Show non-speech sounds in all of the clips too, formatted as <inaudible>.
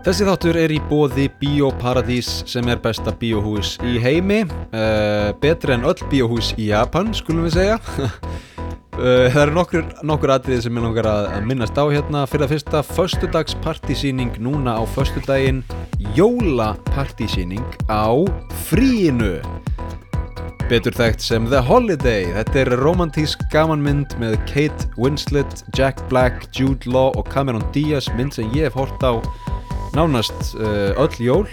Þessi þáttur er í bóði Bíóparadís sem er besta bíóhús í heimi. Uh, betri en öll bíóhús í Japan skulum við segja. Uh, <laughs> Það eru nokkur, nokkur atriði sem ég langar að minnast á hérna. Fyrir að fyrsta föstudags partysýning núna á föstudaginn. Jóla partysýning á fríinu. Betur þekkt sem The Holiday. Þetta er romantísk gamanmynd með Kate Winslet, Jack Black, Jude Law og Cameron Diaz mynd sem ég hef hort á nánast uh, öll jól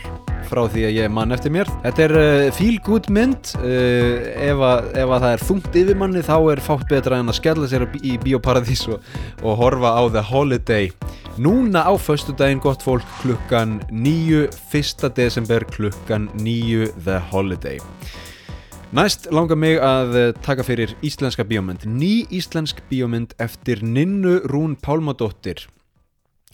frá því að ég mann eftir mér þetta er uh, feel good mynd uh, ef, að, ef að það er þungt yfir manni þá er fátt betra en að skella sér í bioparadís og, og horfa á The Holiday núna á föstudaginn gott fólk klukkan 9 1. desember klukkan 9 The Holiday Næst langar mig að eh, taka fyrir íslenska bíómynd. Ný íslensk bíómynd eftir Ninnu Rún Pálmadóttir.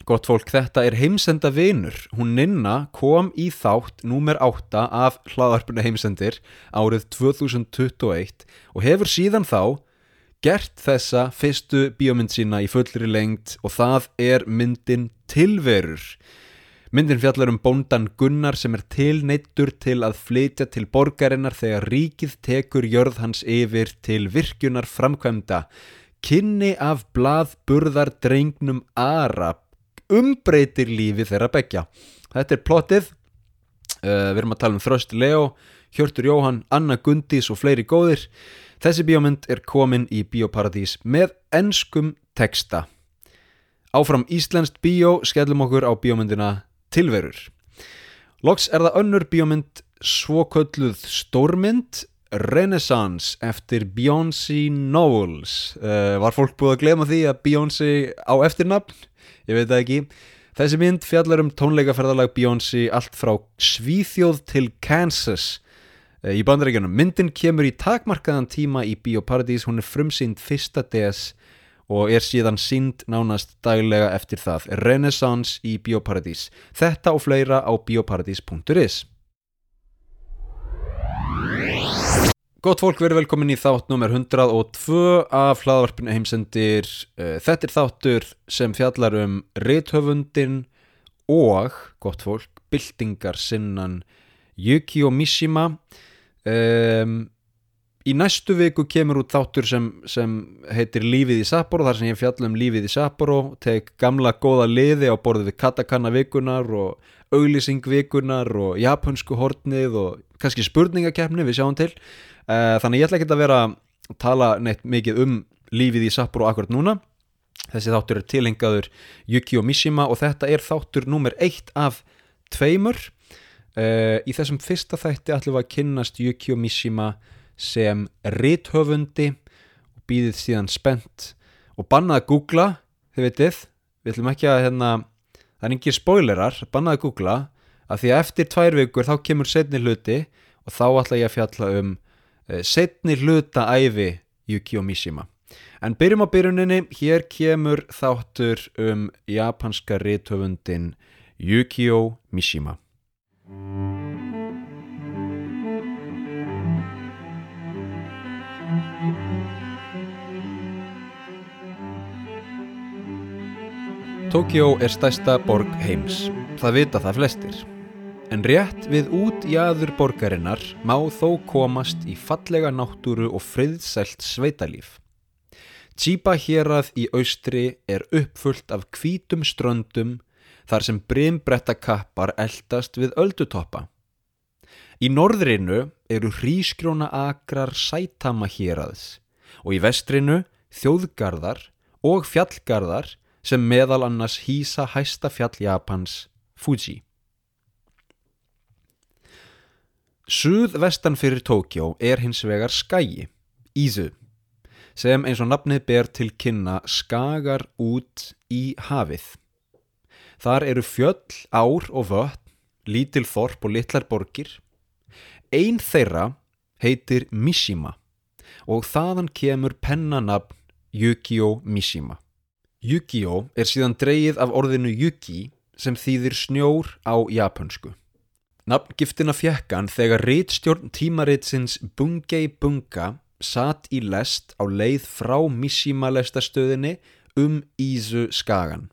Gott fólk, þetta er heimsenda vinur. Hún Ninna kom í þátt númer 8 af hlaðarpuna heimsendir árið 2021 og hefur síðan þá gert þessa fyrstu bíómynd sína í fullri lengt og það er myndin Tilverur. Myndin fjallar um bóndan Gunnar sem er tilneittur til að flytja til borgarinnar þegar ríkið tekur jörð hans yfir til virkjunar framkvæmda. Kynni af blaðburðar drengnum Ara umbreytir lífi þeirra begja. Þetta er plottið, uh, við erum að tala um Þröst Leo, Hjörtur Jóhann, Anna Gundís og fleiri góðir. Þessi bíómynd er komin í Bíóparadís með enskum texta. Áfram Íslenskt bíó skellum okkur á bíómyndina tilverur. Loks er það önnur bíómynd svokölluð stórmynd Renaissance eftir Beyoncé Knowles. Uh, var fólk búið að glema því að Beyoncé á eftirnafn? Ég veit það ekki. Þessi mynd fjallar um tónleikaferðalag Beyoncé allt frá Svíþjóð til Kansas uh, í bandaríkjunum. Myndin kemur í takmarkaðan tíma í Bíóparadís, hún er frumsýnd fyrsta DS og er síðan sínd nánast daglega eftir það Renaissance í Bíóparadís þetta og fleira á bioparadís.is Gótt fólk, verið velkomin í þátt nummer 102 af hlaðvarpinu heimsendir. Þetta er þáttur sem fjallar um rithöfundin og, gott fólk, byltingar sinnan Yukio Mishima. Um, Í næstu viku kemur út þáttur sem, sem heitir Lífið í Sapporo þar sem ég fjalla um Lífið í Sapporo tek gamla góða liði á borðið katakana vikunar og auglýsing vikunar og japansku hortnið og kannski spurningakefni við sjáum til. Uh, þannig ég ætla ekki að vera að tala neitt mikið um Lífið í Sapporo akkurat núna. Þessi þáttur er tilhengaður Yukio Mishima og þetta er þáttur nummer eitt af tveimur. Uh, í þessum fyrsta þætti ætlum við að kynnast Yukio Mishima sem rithöfundi og býðið síðan spennt og bannað að googla, þið veitir við ætlum ekki að hérna það er engin spoilerar, bannað að googla að því að eftir tvær vikur þá kemur setni hluti og þá ætla ég að fjalla um uh, setni hluta æfi Yukio Mishima en byrjum á byrjuninni, hér kemur þáttur um japanska rithöfundin Yukio Mishima. Tókjó er stærsta borg heims, það vita það flestir. En rétt við út í aður borgarinnar má þó komast í fallega náttúru og friðsælt sveitalíf. Chiba hérað í austri er uppfullt af hvítum ströndum þar sem brimbretta kappar eldast við öldutoppa. Í norðrinu eru hrísgrjóna akrar sætama héraðs og í vestrinu þjóðgarðar og fjallgarðar sem meðal annars hýsa hæsta fjall Japans, Fuji. Suð vestan fyrir Tókjó er hins vegar skægi, Ízu, sem eins og nafnið ber til kynna skagar út í hafið. Þar eru fjöll, ár og vötn, lítil þorp og litlar borgir. Einn þeirra heitir Mishima og þaðan kemur pennanabn Yukio Mishima. Yu-Gi-Oh er síðan dreyið af orðinu Yugi sem þýðir snjór á japansku. Nafngiftina fjekkan þegar rítstjórn tímaritsins Bungei Bunga satt í lest á leið frá Mishima lestastöðinni um Ísu skagan.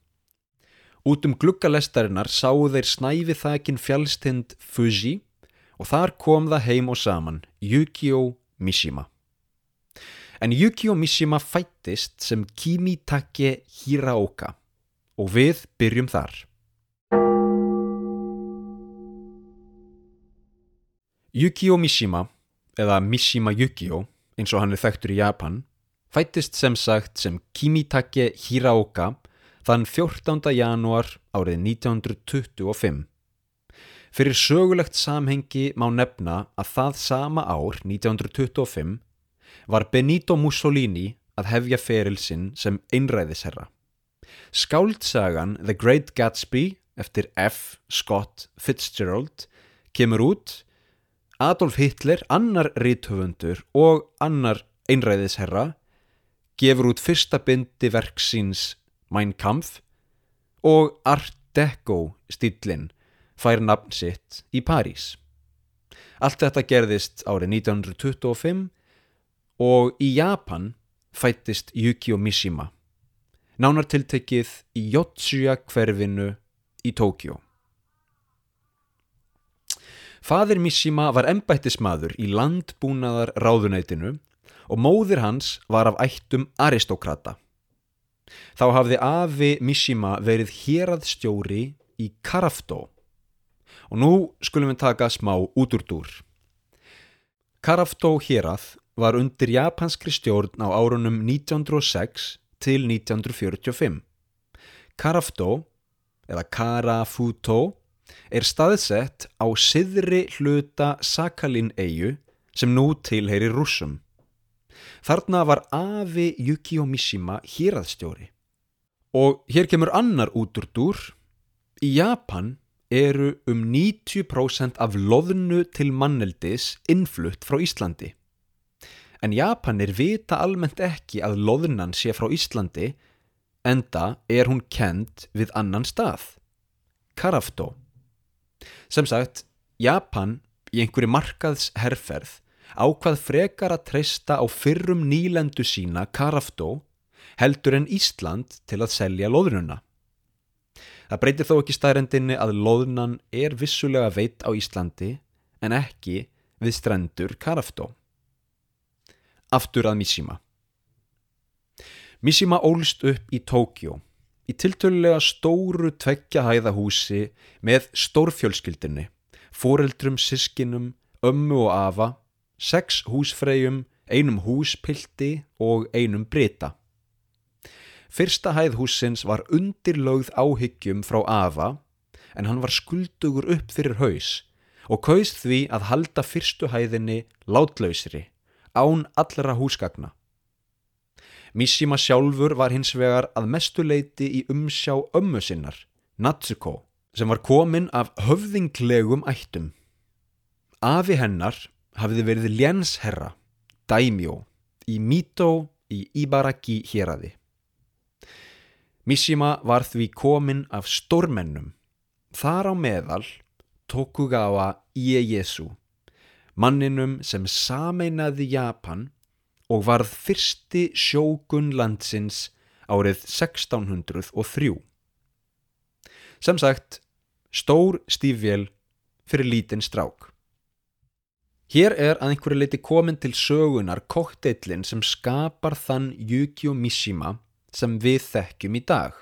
Út um gluggalestarinnar sáu þeir snæfi þakin fjallstind Fuji og þar kom það heim og saman Yukio Mishima. En Yukio Mishima fættist sem Kimitake Hiraoka og við byrjum þar. Yukio Mishima, eða Mishima Yukio eins og hann er þekktur í Japan, fættist sem sagt sem Kimitake Hiraoka þann 14. janúar árið 1925. Fyrir sögulegt samhengi má nefna að það sama ár 1925 var Benito Mussolini að hefja ferilsinn sem einræðisherra. Skáldsagan The Great Gatsby eftir F. Scott Fitzgerald kemur út Adolf Hitler, annar ríthöfundur og annar einræðisherra gefur út fyrsta bindi verksins Mein Kampf og Art Deco stílinn fær nafn sitt í París. Allt þetta gerðist árið 1925 og í Japan fættist Yukio Mishima, nánartiltekið í Yotsuya hverfinu í Tókjó. Fadir Mishima var ennbættismadur í landbúnaðar ráðunætinu og móðir hans var af ættum aristokrata. Þá hafði afi Mishima verið héraðstjóri í Karaftó og nú skulum við taka smá útúrdúr. Karaftó hérað var undir japanskri stjórn á árunum 1906 til 1945. Karaftó, eða Karafutó, er staðsett á siðri hluta Sakalin-eigu sem nú tilheyri rúsum. Þarna var afi Yukio Mishima hýraðstjóri. Og hér kemur annar út úr dúr. Í Japan eru um 90% af loðnu til manneldis innflutt frá Íslandi. En Japanir vita almennt ekki að loðnan sé frá Íslandi enda er hún kend við annan stað. Karaftó. Sem sagt, Japan í einhverju markaðsherrferð ákvað frekar að treysta á fyrrum nýlendu sína Karaftó heldur en Ísland til að selja loðnuna. Það breytir þó ekki staðrendinni að loðnan er vissulega veit á Íslandi en ekki við strendur Karaftó. Aftur að Mishima. Mishima ólst upp í Tókjó í tiltölulega stóru tveggja hæðahúsi með stórfjölskyldinni, foreldrum, sískinum, ömmu og afa sex húsfreyjum, einum húspilti og einum brita. Fyrsta hæð húsins var undirlögð áhyggjum frá Ava en hann var skuldugur upp fyrir haus og kaust því að halda fyrstu hæðinni látlausri, án allra húsgagna. Mishima sjálfur var hins vegar að mestuleiti í umsjá ömmu sinnar, Natsuko, sem var komin af höfðinglegum ættum. Afi hennar hafiði verið lénsherra, daimjó, í Mito í Ibaraki héradi. Mishima var því komin af stórmennum, þar á meðal Tokugawa Ieyasu, manninum sem sameinaði Japan og varð fyrsti sjógun landsins árið 1603. Sem sagt, stór stífvél fyrir lítinn strák. Hér er að einhverju leiti komin til sögunar kokteillin sem skapar þann Yukio Mishima sem við þekkjum í dag.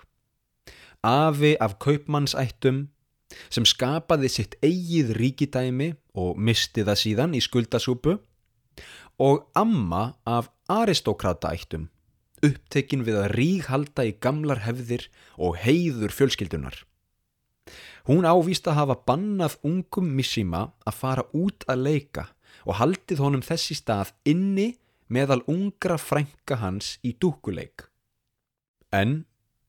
Afi af kaupmannsættum sem skapaði sitt eigið ríkidæmi og misti það síðan í skuldasúpu og amma af aristokratættum upptekinn við að ríghalda í gamlar hefðir og heiður fjölskyldunar. Hún ávist að hafa bannað ungum Mishima að fara út að leika og haldið honum þessi stað inni meðal ungra frænka hans í dúkuleik. En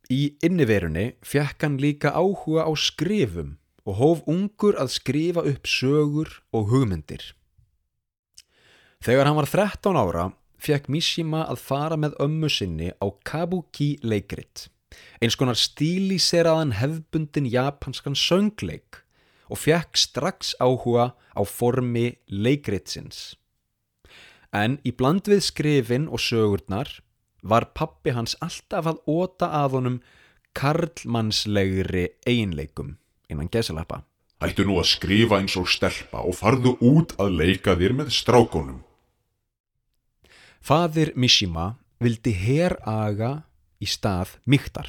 í inniverunni fekk hann líka áhuga á skrifum og hóf ungur að skrifa upp sögur og hugmyndir. Þegar hann var 13 ára fekk Mishima að fara með ömmu sinni á kabuki leikrit, eins konar stíliseraðan hefbundin japanskan söngleik og fekk strax áhuga á formi leikritsins. En í bland við skrifin og sögurnar var pappi hans alltaf að óta að honum karlmannslegri eiginleikum innan gesalappa. Hættu nú að skrifa eins og stelpa og farðu út að leika þér með strákonum. Fadir Mishima vildi heraga í stað mygtar.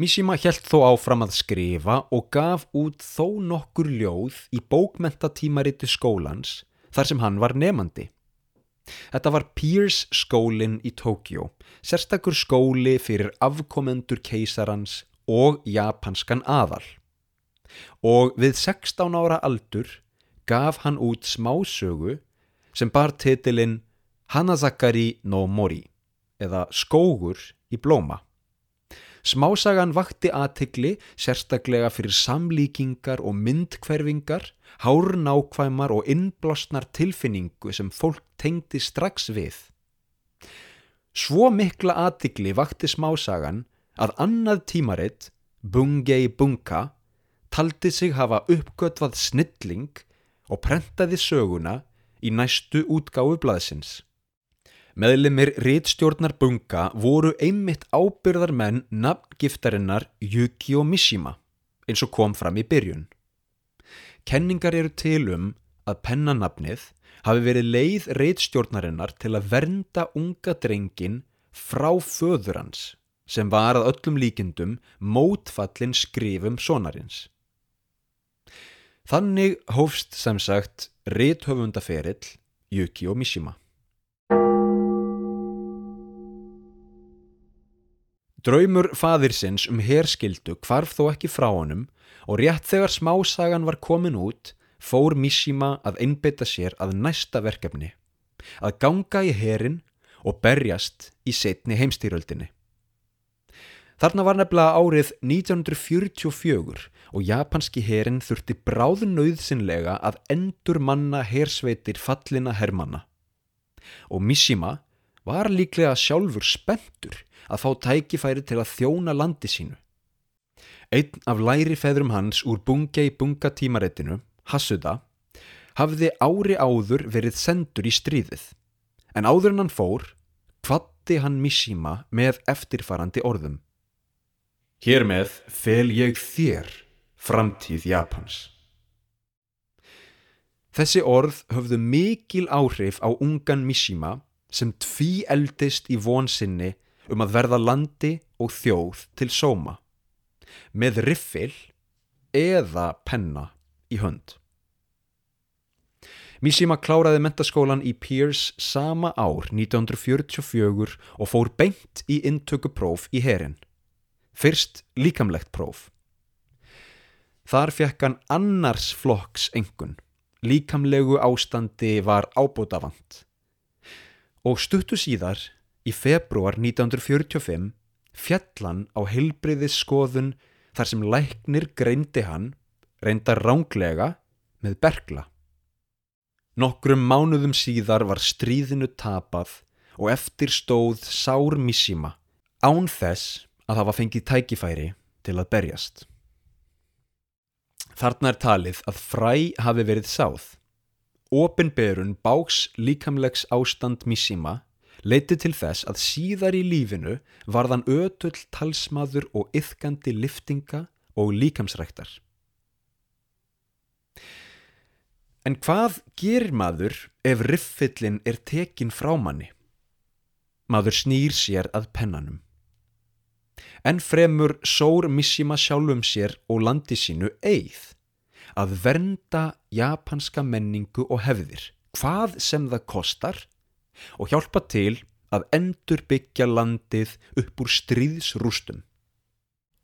Mishima helt þó áfram að skrifa og gaf út þó nokkur ljóð í bókmentatímariti skólans þar sem hann var nefandi. Þetta var Pierce skólinn í Tókjó, sérstakur skóli fyrir afkomendur keisarans og japanskan aðal. Og við 16 ára aldur gaf hann út smásögu sem bar titilinn Hanazakari no Mori eða Skógur í blóma. Smásagan vakti aðtikli sérstaklega fyrir samlíkingar og myndkverfingar, hárnákvæmar og innblásnar tilfinningu sem fólk tengdi strax við. Svo mikla aðtikli vakti smásagan að annað tímaritt, Bungei Bunka, taldi sig hafa uppgötvað snilling og prentaði söguna í næstu útgáfu blaðsins. Meðlimir rítstjórnar bunga voru einmitt ábyrðar menn nafngiftarinnar Yukio Mishima eins og kom fram í byrjun. Kenningar eru til um að pennanafnið hafi verið leið rítstjórnarinnar til að vernda unga drengin frá föður hans sem var að öllum líkindum mótfallin skrifum sonarins. Þannig hófst sem sagt rithöfundaferill Yukio Mishima. Draumur faðirsins um herskildu kvarf þó ekki frá honum og rétt þegar smásagan var komin út fór Mishima að einbytta sér að næsta verkefni, að ganga í herin og berjast í setni heimstýröldinni. Þarna var nefnilega árið 1944 og japanski herin þurfti bráðnauðsynlega að endur manna hersveitir fallina hermanna. Og Mishima var líklega sjálfur spentur að fá tækifæri til að þjóna landi sínu. Einn af læri feðrum hans úr bunga í bunga tímareitinu, Hasuda, hafði ári áður verið sendur í stríðið, en áður en hann fór, kvatti hann Mishima með eftirfarandi orðum. Hér með fel ég þér framtíð Japans. Þessi orð höfðu mikil áhrif á ungan Mishima sem tví eldist í vonsinni um að verða landi og þjóð til sóma með riffil eða penna í hönd. Mishima kláraði mentaskólan í Pierce sama ár 1944 og fór beint í intökupróf í herin. Fyrst líkamlegt próf. Þar fekk hann annars flokks engun. Líkamlegu ástandi var ábútafant. Og stuttu síðar Í februar 1945 fjallan á heilbriðis skoðun þar sem læknir greindi hann, reynda ránglega, með bergla. Nokkrum mánuðum síðar var stríðinu tapað og eftir stóð Sár Mishima án þess að hafa fengið tækifæri til að berjast. Þarna er talið að fræ hafi verið sáð. Opinberun báks líkamlegs ástand Mishima leiti til þess að síðar í lífinu varðan ötull talsmaður og yfkandi liftinga og líkamsræktar. En hvað gerir maður ef riffillin er tekin frá manni? Maður snýr sér að pennanum. En fremur sór Mishima sjálfum sér og landi sínu eigð að vernda japanska menningu og hefðir, hvað sem það kostar og hjálpa til að endur byggja landið upp úr stríðsrústum.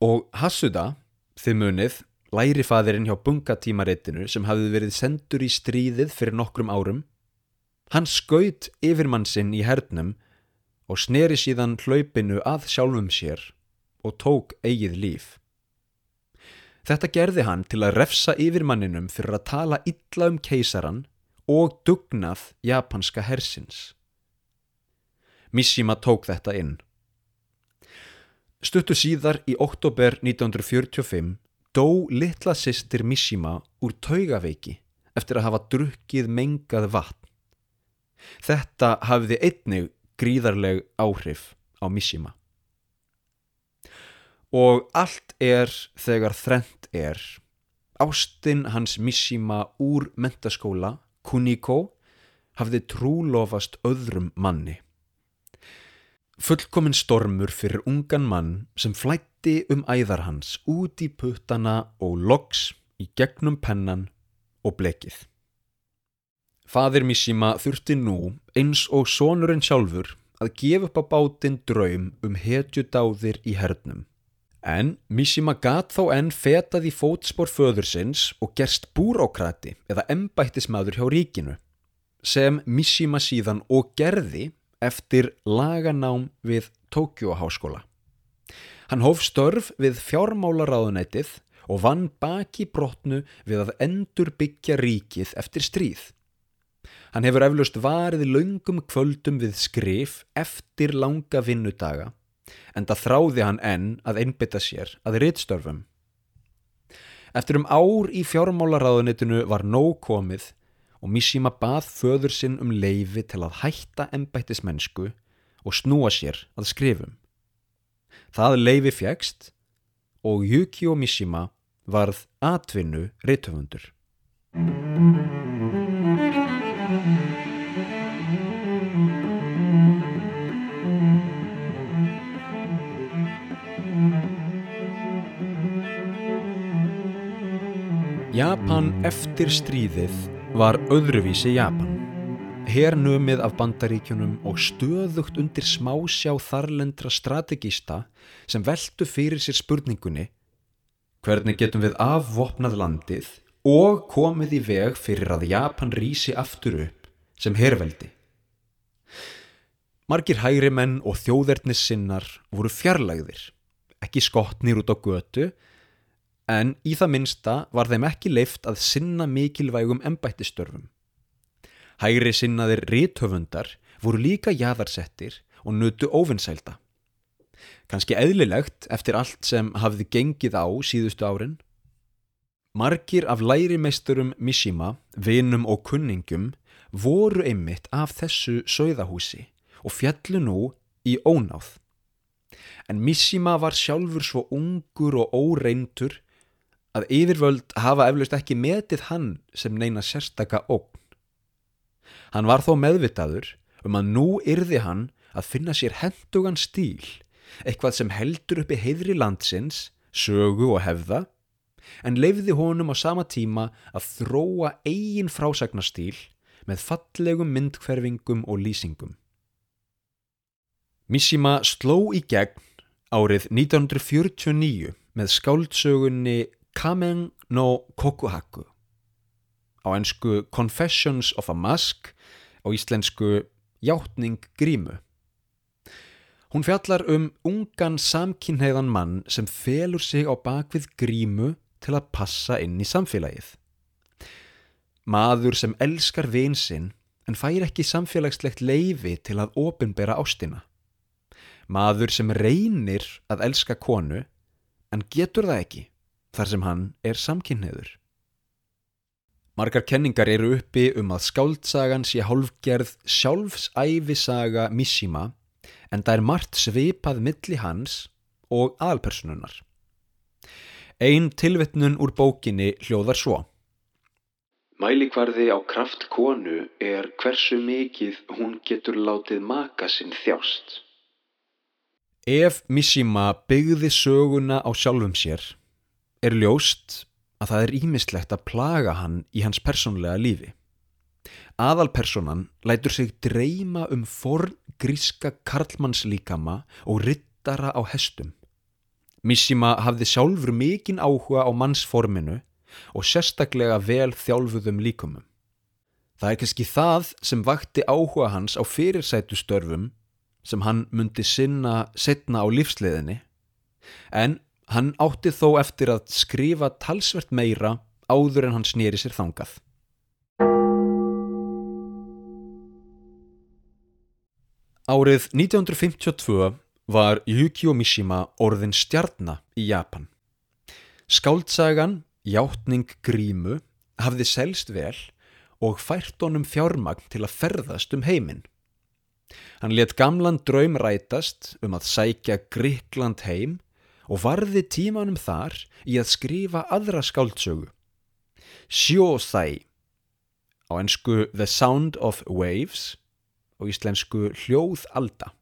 Og Hasuda, þið munið, lærifaðirinn hjá bungatímareitinu sem hafði verið sendur í stríðið fyrir nokkrum árum, hann skaut yfirmann sinn í hernum og sneri síðan hlaupinu að sjálfum sér og tók eigið líf. Þetta gerði hann til að refsa yfirmanninum fyrir að tala illa um keisaran og dugnað japanska hersins. Mishima tók þetta inn. Stuttu síðar í oktober 1945 dó litla sýstir Mishima úr taugaveiki eftir að hafa drukkið mengað vatn. Þetta hafði einnig gríðarleg áhrif á Mishima. Og allt er þegar þrent er. Ástinn hans Mishima úr mentaskóla, Kuniko, hafði trúlofast öðrum manni. Fullkomin stormur fyrir ungan mann sem flætti um æðar hans út í puttana og loks í gegnum pennan og blekið. Fadir Mishima þurfti nú eins og sonurinn sjálfur að gefa upp á bátinn draum um hetjudáðir í hernum. En Mishima gat þó enn fetað í fótspor föðursins og gerst búrókrati eða embættismadur hjá ríkinu sem Mishima síðan og gerði eftir laganám við Tókjó háskóla. Hann hóf störf við fjármálaráðunætið og vann baki brotnu við að endur byggja ríkið eftir stríð. Hann hefur eflaust varið laungum kvöldum við skrif eftir langa vinnudaga en það þráði hann enn að einbytta sér að rittstörfum. Eftir um ár í fjármálaráðunitinu var nóg komið og Mishima bað föður sinn um leifi til að hætta ennbættismennsku og snúa sér að skrifum. Það leifi fjækst og Yukio Mishima varð atvinnu reytöfundur. Japan eftir stríðið var öðruvísi Japan. Hernumið af bandaríkjunum og stöðugt undir smásjá þarlendra strategista sem veldu fyrir sér spurningunni hvernig getum við afvopnað landið og komið í veg fyrir að Japan rísi aftur upp sem herveldi. Margir hægri menn og þjóðernis sinnar voru fjarlægðir, ekki skotnir út á götu en í það minsta var þeim ekki leift að sinna mikilvægum embættistörfum. Hægri sinnaðir ríthöfundar voru líka jæðarsettir og nutu óvinnsælda. Kanski eðlilegt eftir allt sem hafði gengið á síðustu árin. Margir af lærimeisturum Mishima, vinum og kunningum voru einmitt af þessu sögðahúsi og fjallu nú í ónáð. En Mishima var sjálfur svo ungur og óreintur að yfirvöld hafa eflaust ekki metið hann sem neina sérstaka ógn. Hann var þó meðvitaður um að nú yrði hann að finna sér hendugan stíl, eitthvað sem heldur uppi heiðri landsins, sögu og hefða, en leifði honum á sama tíma að þróa eigin frásagnastíl með fallegum myndkverfingum og lýsingum. Mishima sló í gegn árið 1949 með skáldsögunni Kamen no Kokuhaku á ennsku Confessions of a Mask á íslensku Játning grímu. Hún fjallar um ungan samkynheiðan mann sem felur sig á bakvið grímu til að passa inn í samfélagið. Maður sem elskar vinsinn en fær ekki samfélagslegt leifi til að ofinbera ástina. Maður sem reynir að elska konu en getur það ekki þar sem hann er samkynniður. Margar kenningar eru uppi um að skáldsagan sé hálfgerð sjálfsæfisaga Mishima en það er margt svipað milli hans og aðalpersonunar. Einn tilvittnun úr bókinni hljóðar svo. Mælikvarði á kraft konu er hversu mikið hún getur látið maka sinn þjást. Ef Mishima byggði söguna á sjálfum sér, er ljóst að það er ímislegt að plaga hann í hans persónlega lífi. Aðalpersonan lætur sig dreyma um forn gríska karlmannslíkama og rittara á hestum. Mishima hafði sjálfur mikinn áhuga á mannsforminu og sérstaklega vel þjálfuðum líkumum. Það er kannski það sem vakti áhuga hans á fyrirsætu störfum sem hann myndi sinna setna á lífsleðinni en Hann átti þó eftir að skrifa talsvert meira áður en hann snýri sér þangað. Árið 1952 var Yukio Mishima orðin stjarnar í Japan. Skáldsagan, Játning Grímu, hafði selst vel og fært honum fjármagn til að ferðast um heiminn. Hann let gamlan draum rætast um að sækja Gríkland heim og varði tímanum þar í að skrifa aðra skáldsögu. Sjóþæ á ennsku The Sound of Waves og íslensku Hljóðalda.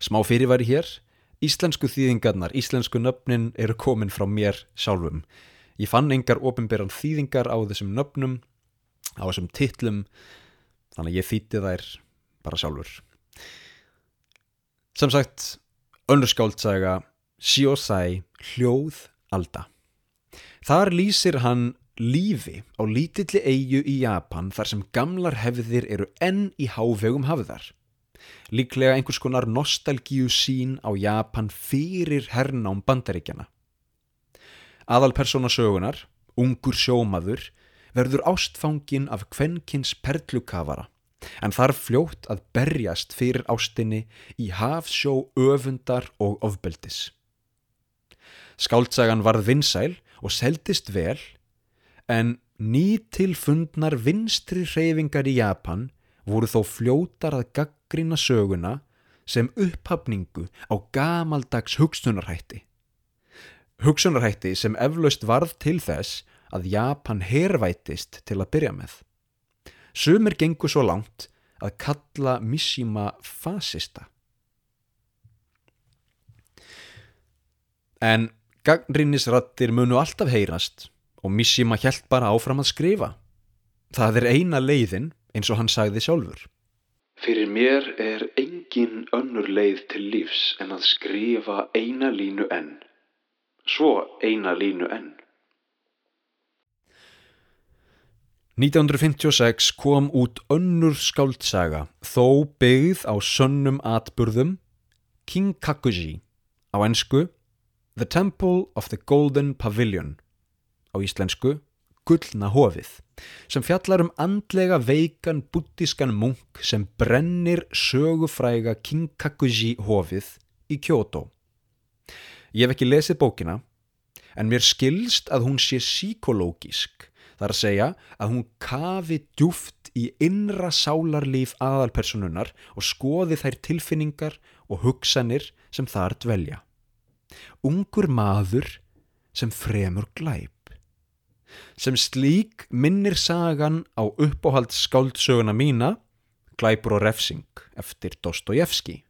Smá fyrirværi hér, íslensku þýðingarnar, íslensku nöfnin eru komin frá mér sjálfum. Ég fann engar ofinberan þýðingar á þessum nöfnum, á þessum titlum, þannig að ég þýtti þær bara sjálfur. Sem sagt, önnur skáldsaga, Sjósæ Hljóðalda. Þar lýsir hann lífi á lítilli eigu í Japan þar sem gamlar hefðir eru enn í hávegum hafðar. Líklega einhvers konar nostalgíu sín á Japan fyrir hernám bandaríkjana. Aðalpersona sögunar, ungur sjómaður, verður ástfangin af kvenkins perlukafara en þarf fljótt að berjast fyrir ástinni í hafsjó öfundar og ofbeldis. Skáldsagan varð vinsæl og seldist vel en nýtilfundnar vinstri hreyfingar í Japan voru þó fljótar að gaggrina söguna sem upphafningu á gamaldags hugsunarhætti. Hugsunarhætti sem eflaust varð til þess að Japan hervætist til að byrja með. Sumir gengur svo langt að kalla Mishima fasista. En gaggrinnisrattir munu alltaf heyrast og Mishima hjælt bara áfram að skrifa. Það er eina leiðin eins og hann sagði sjálfur. Fyrir mér er engin önnur leið til lífs en að skrifa eina línu enn. Svo eina línu enn. 1956 kom út önnur skáldsaga þó byggð á sönnum atburðum Kinkakuji á ennsku The Temple of the Golden Pavilion á íslensku Gullna hofið sem fjallar um andlega veikan buddískan munk sem brennir sögufræga Kinkakuji hofið í Kyoto. Ég hef ekki lesið bókina en mér skilst að hún sé síkológisk Það er að segja að hún kafi djúft í innra sálarlíf aðalpersonunar og skoði þær tilfinningar og hugsanir sem þar dvelja. Ungur maður sem fremur glæp. Sem slík minnir sagan á uppáhald skáldsöguna mína, Glæpur og refsing, eftir Dostojevski.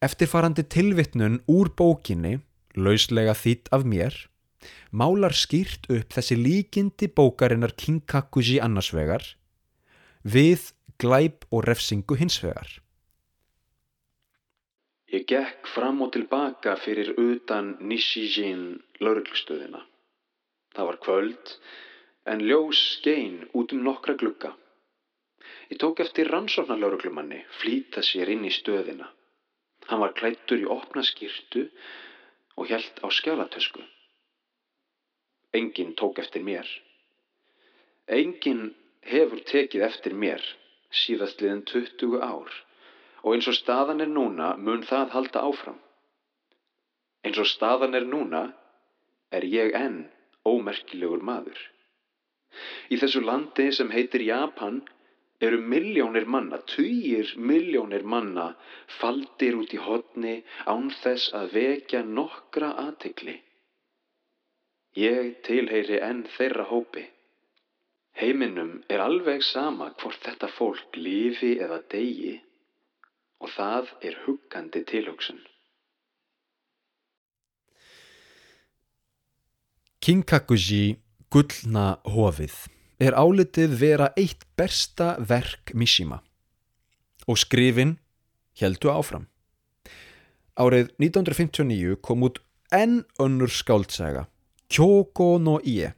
Eftirfarandi tilvitnun úr bókinni, lauslega þýtt af mér, málar skýrt upp þessi líkindi bókarinnar Kinkakuji annarsvegar við glæp og refsingu hinsvegar. Ég gekk fram og tilbaka fyrir utan Nishijin lauruglustöðina. Það var kvöld en ljós skein út um nokkra glugga. Ég tók eftir rannsóknarlauruglumanni flýta sér inn í stöðina. Hann var klættur í opna skýrtu og hjælt á skjálatösku. Engin tók eftir mér. Engin hefur tekið eftir mér síðast liðin 20 ár og eins og staðan er núna mun það halda áfram. Eins og staðan er núna er ég enn ómerkilegur maður. Í þessu landi sem heitir Japan eru miljónir manna, týjir miljónir manna faldir út í hodni án þess að vekja nokkra aðtekli. Ég tilheyri enn þeirra hópi. Heiminum er alveg sama hvort þetta fólk lifi eða degi og það er huggandi tilhugsun. Kinkakuji Gullna hofið er álitið vera eitt bersta verk Mishima og skrifin heldu áfram. Árið 1959 kom út enn önnur skáldsaga Kyoko no Ie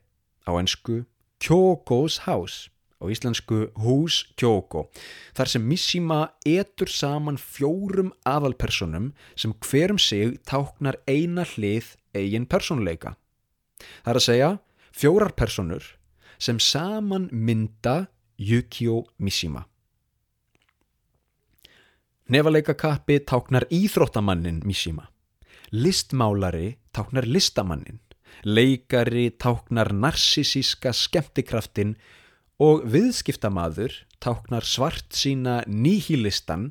á ennsku Kyokos House á íslensku Hús Kyoko þar sem Mishima etur saman fjórum aðalpersonum sem hverum sig táknar eina hlið eigin personleika. Það er að segja fjórar personur sem saman mynda Yukio Mishima. Nefaleikakappi táknar íþróttamannin Mishima. Listmálari táknar listamannin. Leikari táknar narsisíska skemmtikraftin og viðskiptamaður táknar svart sína nýhílistan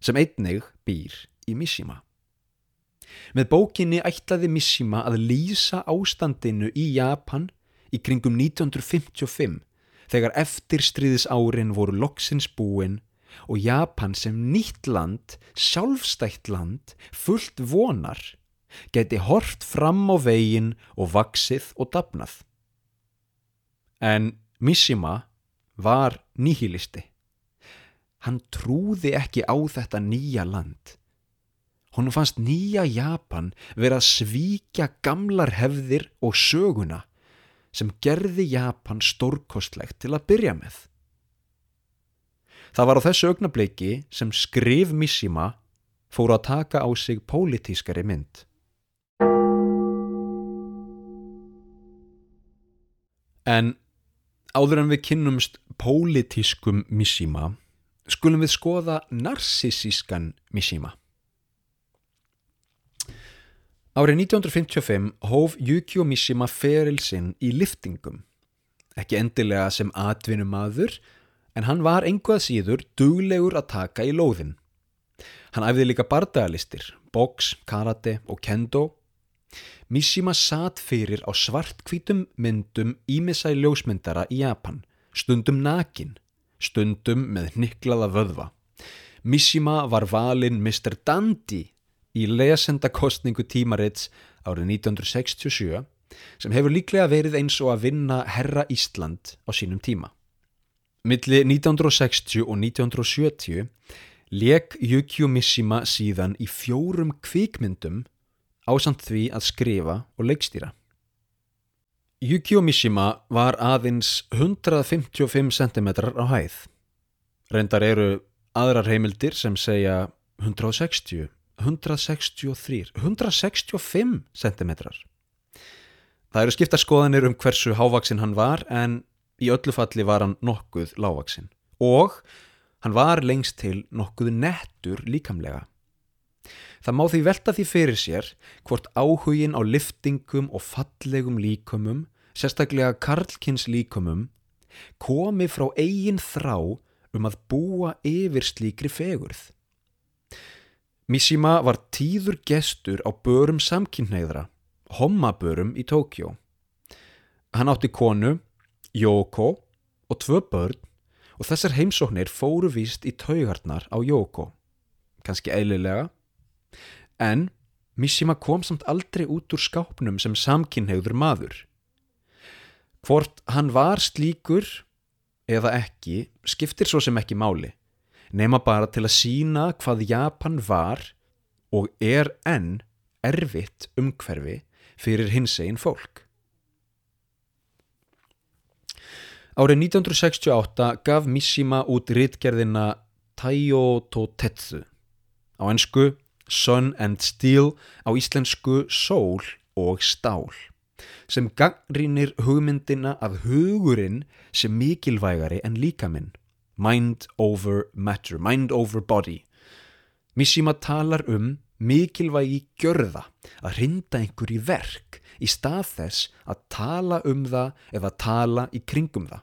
sem einnig býr í Mishima. Með bókinni ætlaði Mishima að lýsa ástandinu í Japan í kringum 1955 þegar eftirstríðis árin voru loksins búin og Japan sem nýtt land, sjálfstætt land, fullt vonar, geti hort fram á veginn og vaksið og dapnað. En Mishima var nýhilisti. Hann trúði ekki á þetta nýja land. Hún fannst nýja Japan vera að svíkja gamlar hefðir og söguna sem gerði Japan stórkostlegt til að byrja með. Það var á þessu augnableiki sem skrif Mishima fóru að taka á sig pólitískari mynd. En áður en við kynnumst pólitískum Mishima skulum við skoða narsisískan Mishima. Árið 1955 hóf Yukio Mishima feril sinn í liftingum. Ekki endilega sem atvinnumadur, en hann var einhvað síður duglegur að taka í lóðin. Hann æfði líka bardagalistir, boks, karate og kendo. Mishima satt fyrir á svartkvítum myndum ímissæ ljósmyndara í Japan, stundum nakin, stundum með niklaða vöðva. Mishima var valinn Mr. Dandy í lesendakostningu tímarits árið 1967 sem hefur líklega verið eins og að vinna Herra Ísland á sínum tíma. Milli 1960 og 1970 leik Yukio Mishima síðan í fjórum kvikmyndum ásamt því að skrifa og leikstýra. Yukio Mishima var aðeins 155 cm á hæð. Reyndar eru aðrar heimildir sem segja 160 163, 165 cm. Það eru skipta skoðanir um hversu hávaksin hann var en í öllu falli var hann nokkuð lágvaksin og hann var lengst til nokkuð nettur líkamlega. Það má því velta því fyrir sér hvort áhugin á liftingum og fallegum líkumum, sérstaklega karlkins líkumum, komi frá eigin þrá um að búa yfir slíkri fegurð. Mishima var tíður gestur á börum samkynneigðra, hommabörum í Tókjó. Hann átti konu, Yoko og tvö börn og þessar heimsóknir fóru víst í taugarnar á Yoko. Kanski eililega. En Mishima kom samt aldrei út úr skápnum sem samkynneigður maður. Hvort hann var slíkur eða ekki skiptir svo sem ekki máli nema bara til að sína hvað Japan var og er enn erfitt umhverfi fyrir hins einn fólk. Árið 1968 gaf Mishima út rittgerðina Taiyo to Tetsu á ennsku Sun and Steel á íslensku Sól og Stál sem gangrínir hugmyndina að hugurinn sem mikilvægari en líkaminn mind over matter, mind over body. Mishima talar um mikilvægi gjörða að rinda einhver í verk í stað þess að tala um það eða tala í kringum það.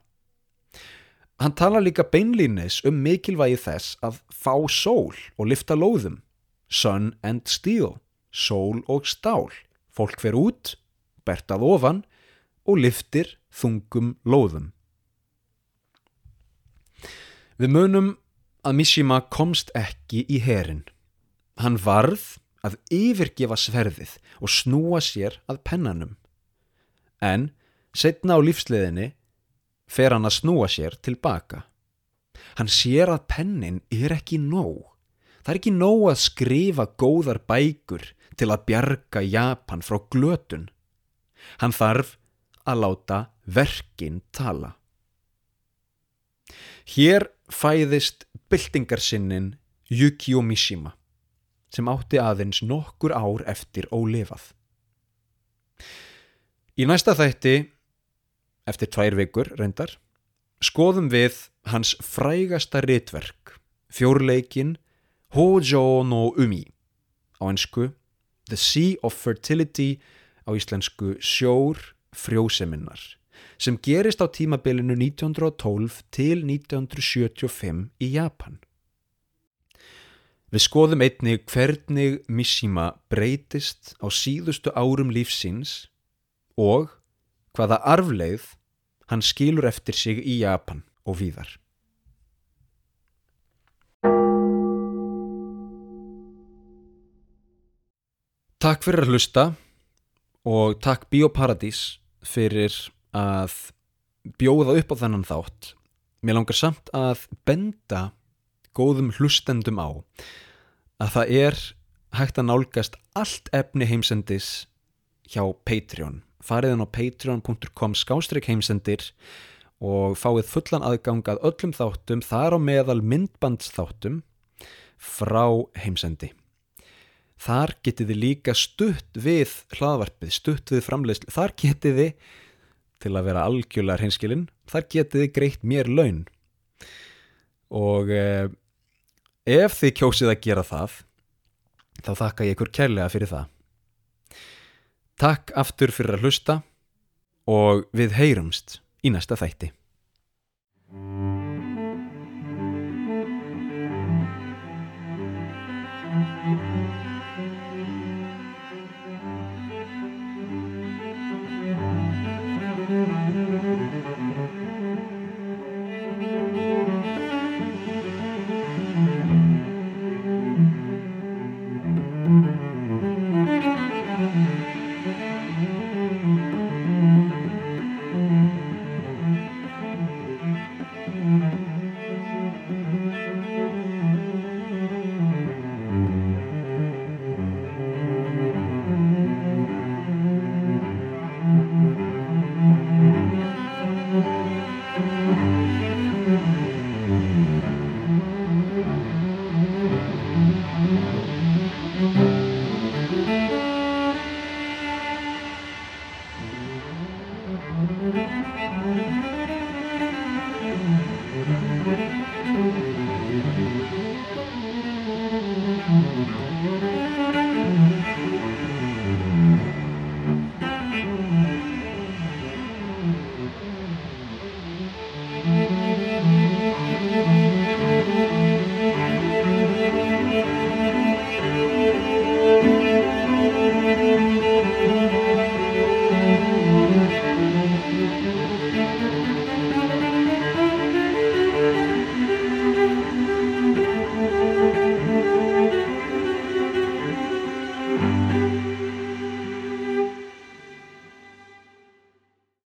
Hann talar líka beinlínis um mikilvægi þess að fá sól og lifta lóðum, sun and steel, sól og stál. Fólk fer út, bertað ofan og liftir þungum lóðum. Við munum að Mishima komst ekki í herin. Hann varð að yfirgefa sverðið og snúa sér að pennanum. En setna á lífsleðinni fer hann að snúa sér tilbaka. Hann sér að pennin er ekki nóg. Það er ekki nóg að skrifa góðar bækur til að bjarga Japan frá glötun. Hann þarf að láta verkin tala. Hér fæðist byltingarsinnin Yukio Mishima sem átti aðeins nokkur ár eftir ólefað. Í næsta þætti, eftir tvær vikur reyndar, skoðum við hans frægasta ritverk, fjórleikin Hojo no Umi, á einsku The Sea of Fertility, á íslensku Sjór frjóseminnar sem gerist á tímabilinu 1912 til 1975 í Japan. Við skoðum einnig hvernig Mishima breytist á síðustu árum lífsins og hvaða arfleið hann skilur eftir sig í Japan og víðar. Takk fyrir að hlusta og takk Bíóparadís fyrir að bjóða upp á þennan þátt. Mér langar samt að benda góðum hlustendum á að það er hægt að nálgast allt efni heimsendis hjá Patreon. Fariðin á patreon.com skástrík heimsendir og fáið fullan aðgang að öllum þáttum þar á meðal myndbandsþáttum frá heimsendi. Þar getið þið líka stutt við hlaðvarpið, stutt við framleiðslu. Þar getið þið, til að vera algjörlega hreinskilinn, þar getið þið greitt mér laun. Og eh, ef þið kjósið að gera það, þá þakka ég ykkur kærlega fyrir það. Takk aftur fyrir að hlusta og við heyrumst í næsta þætti.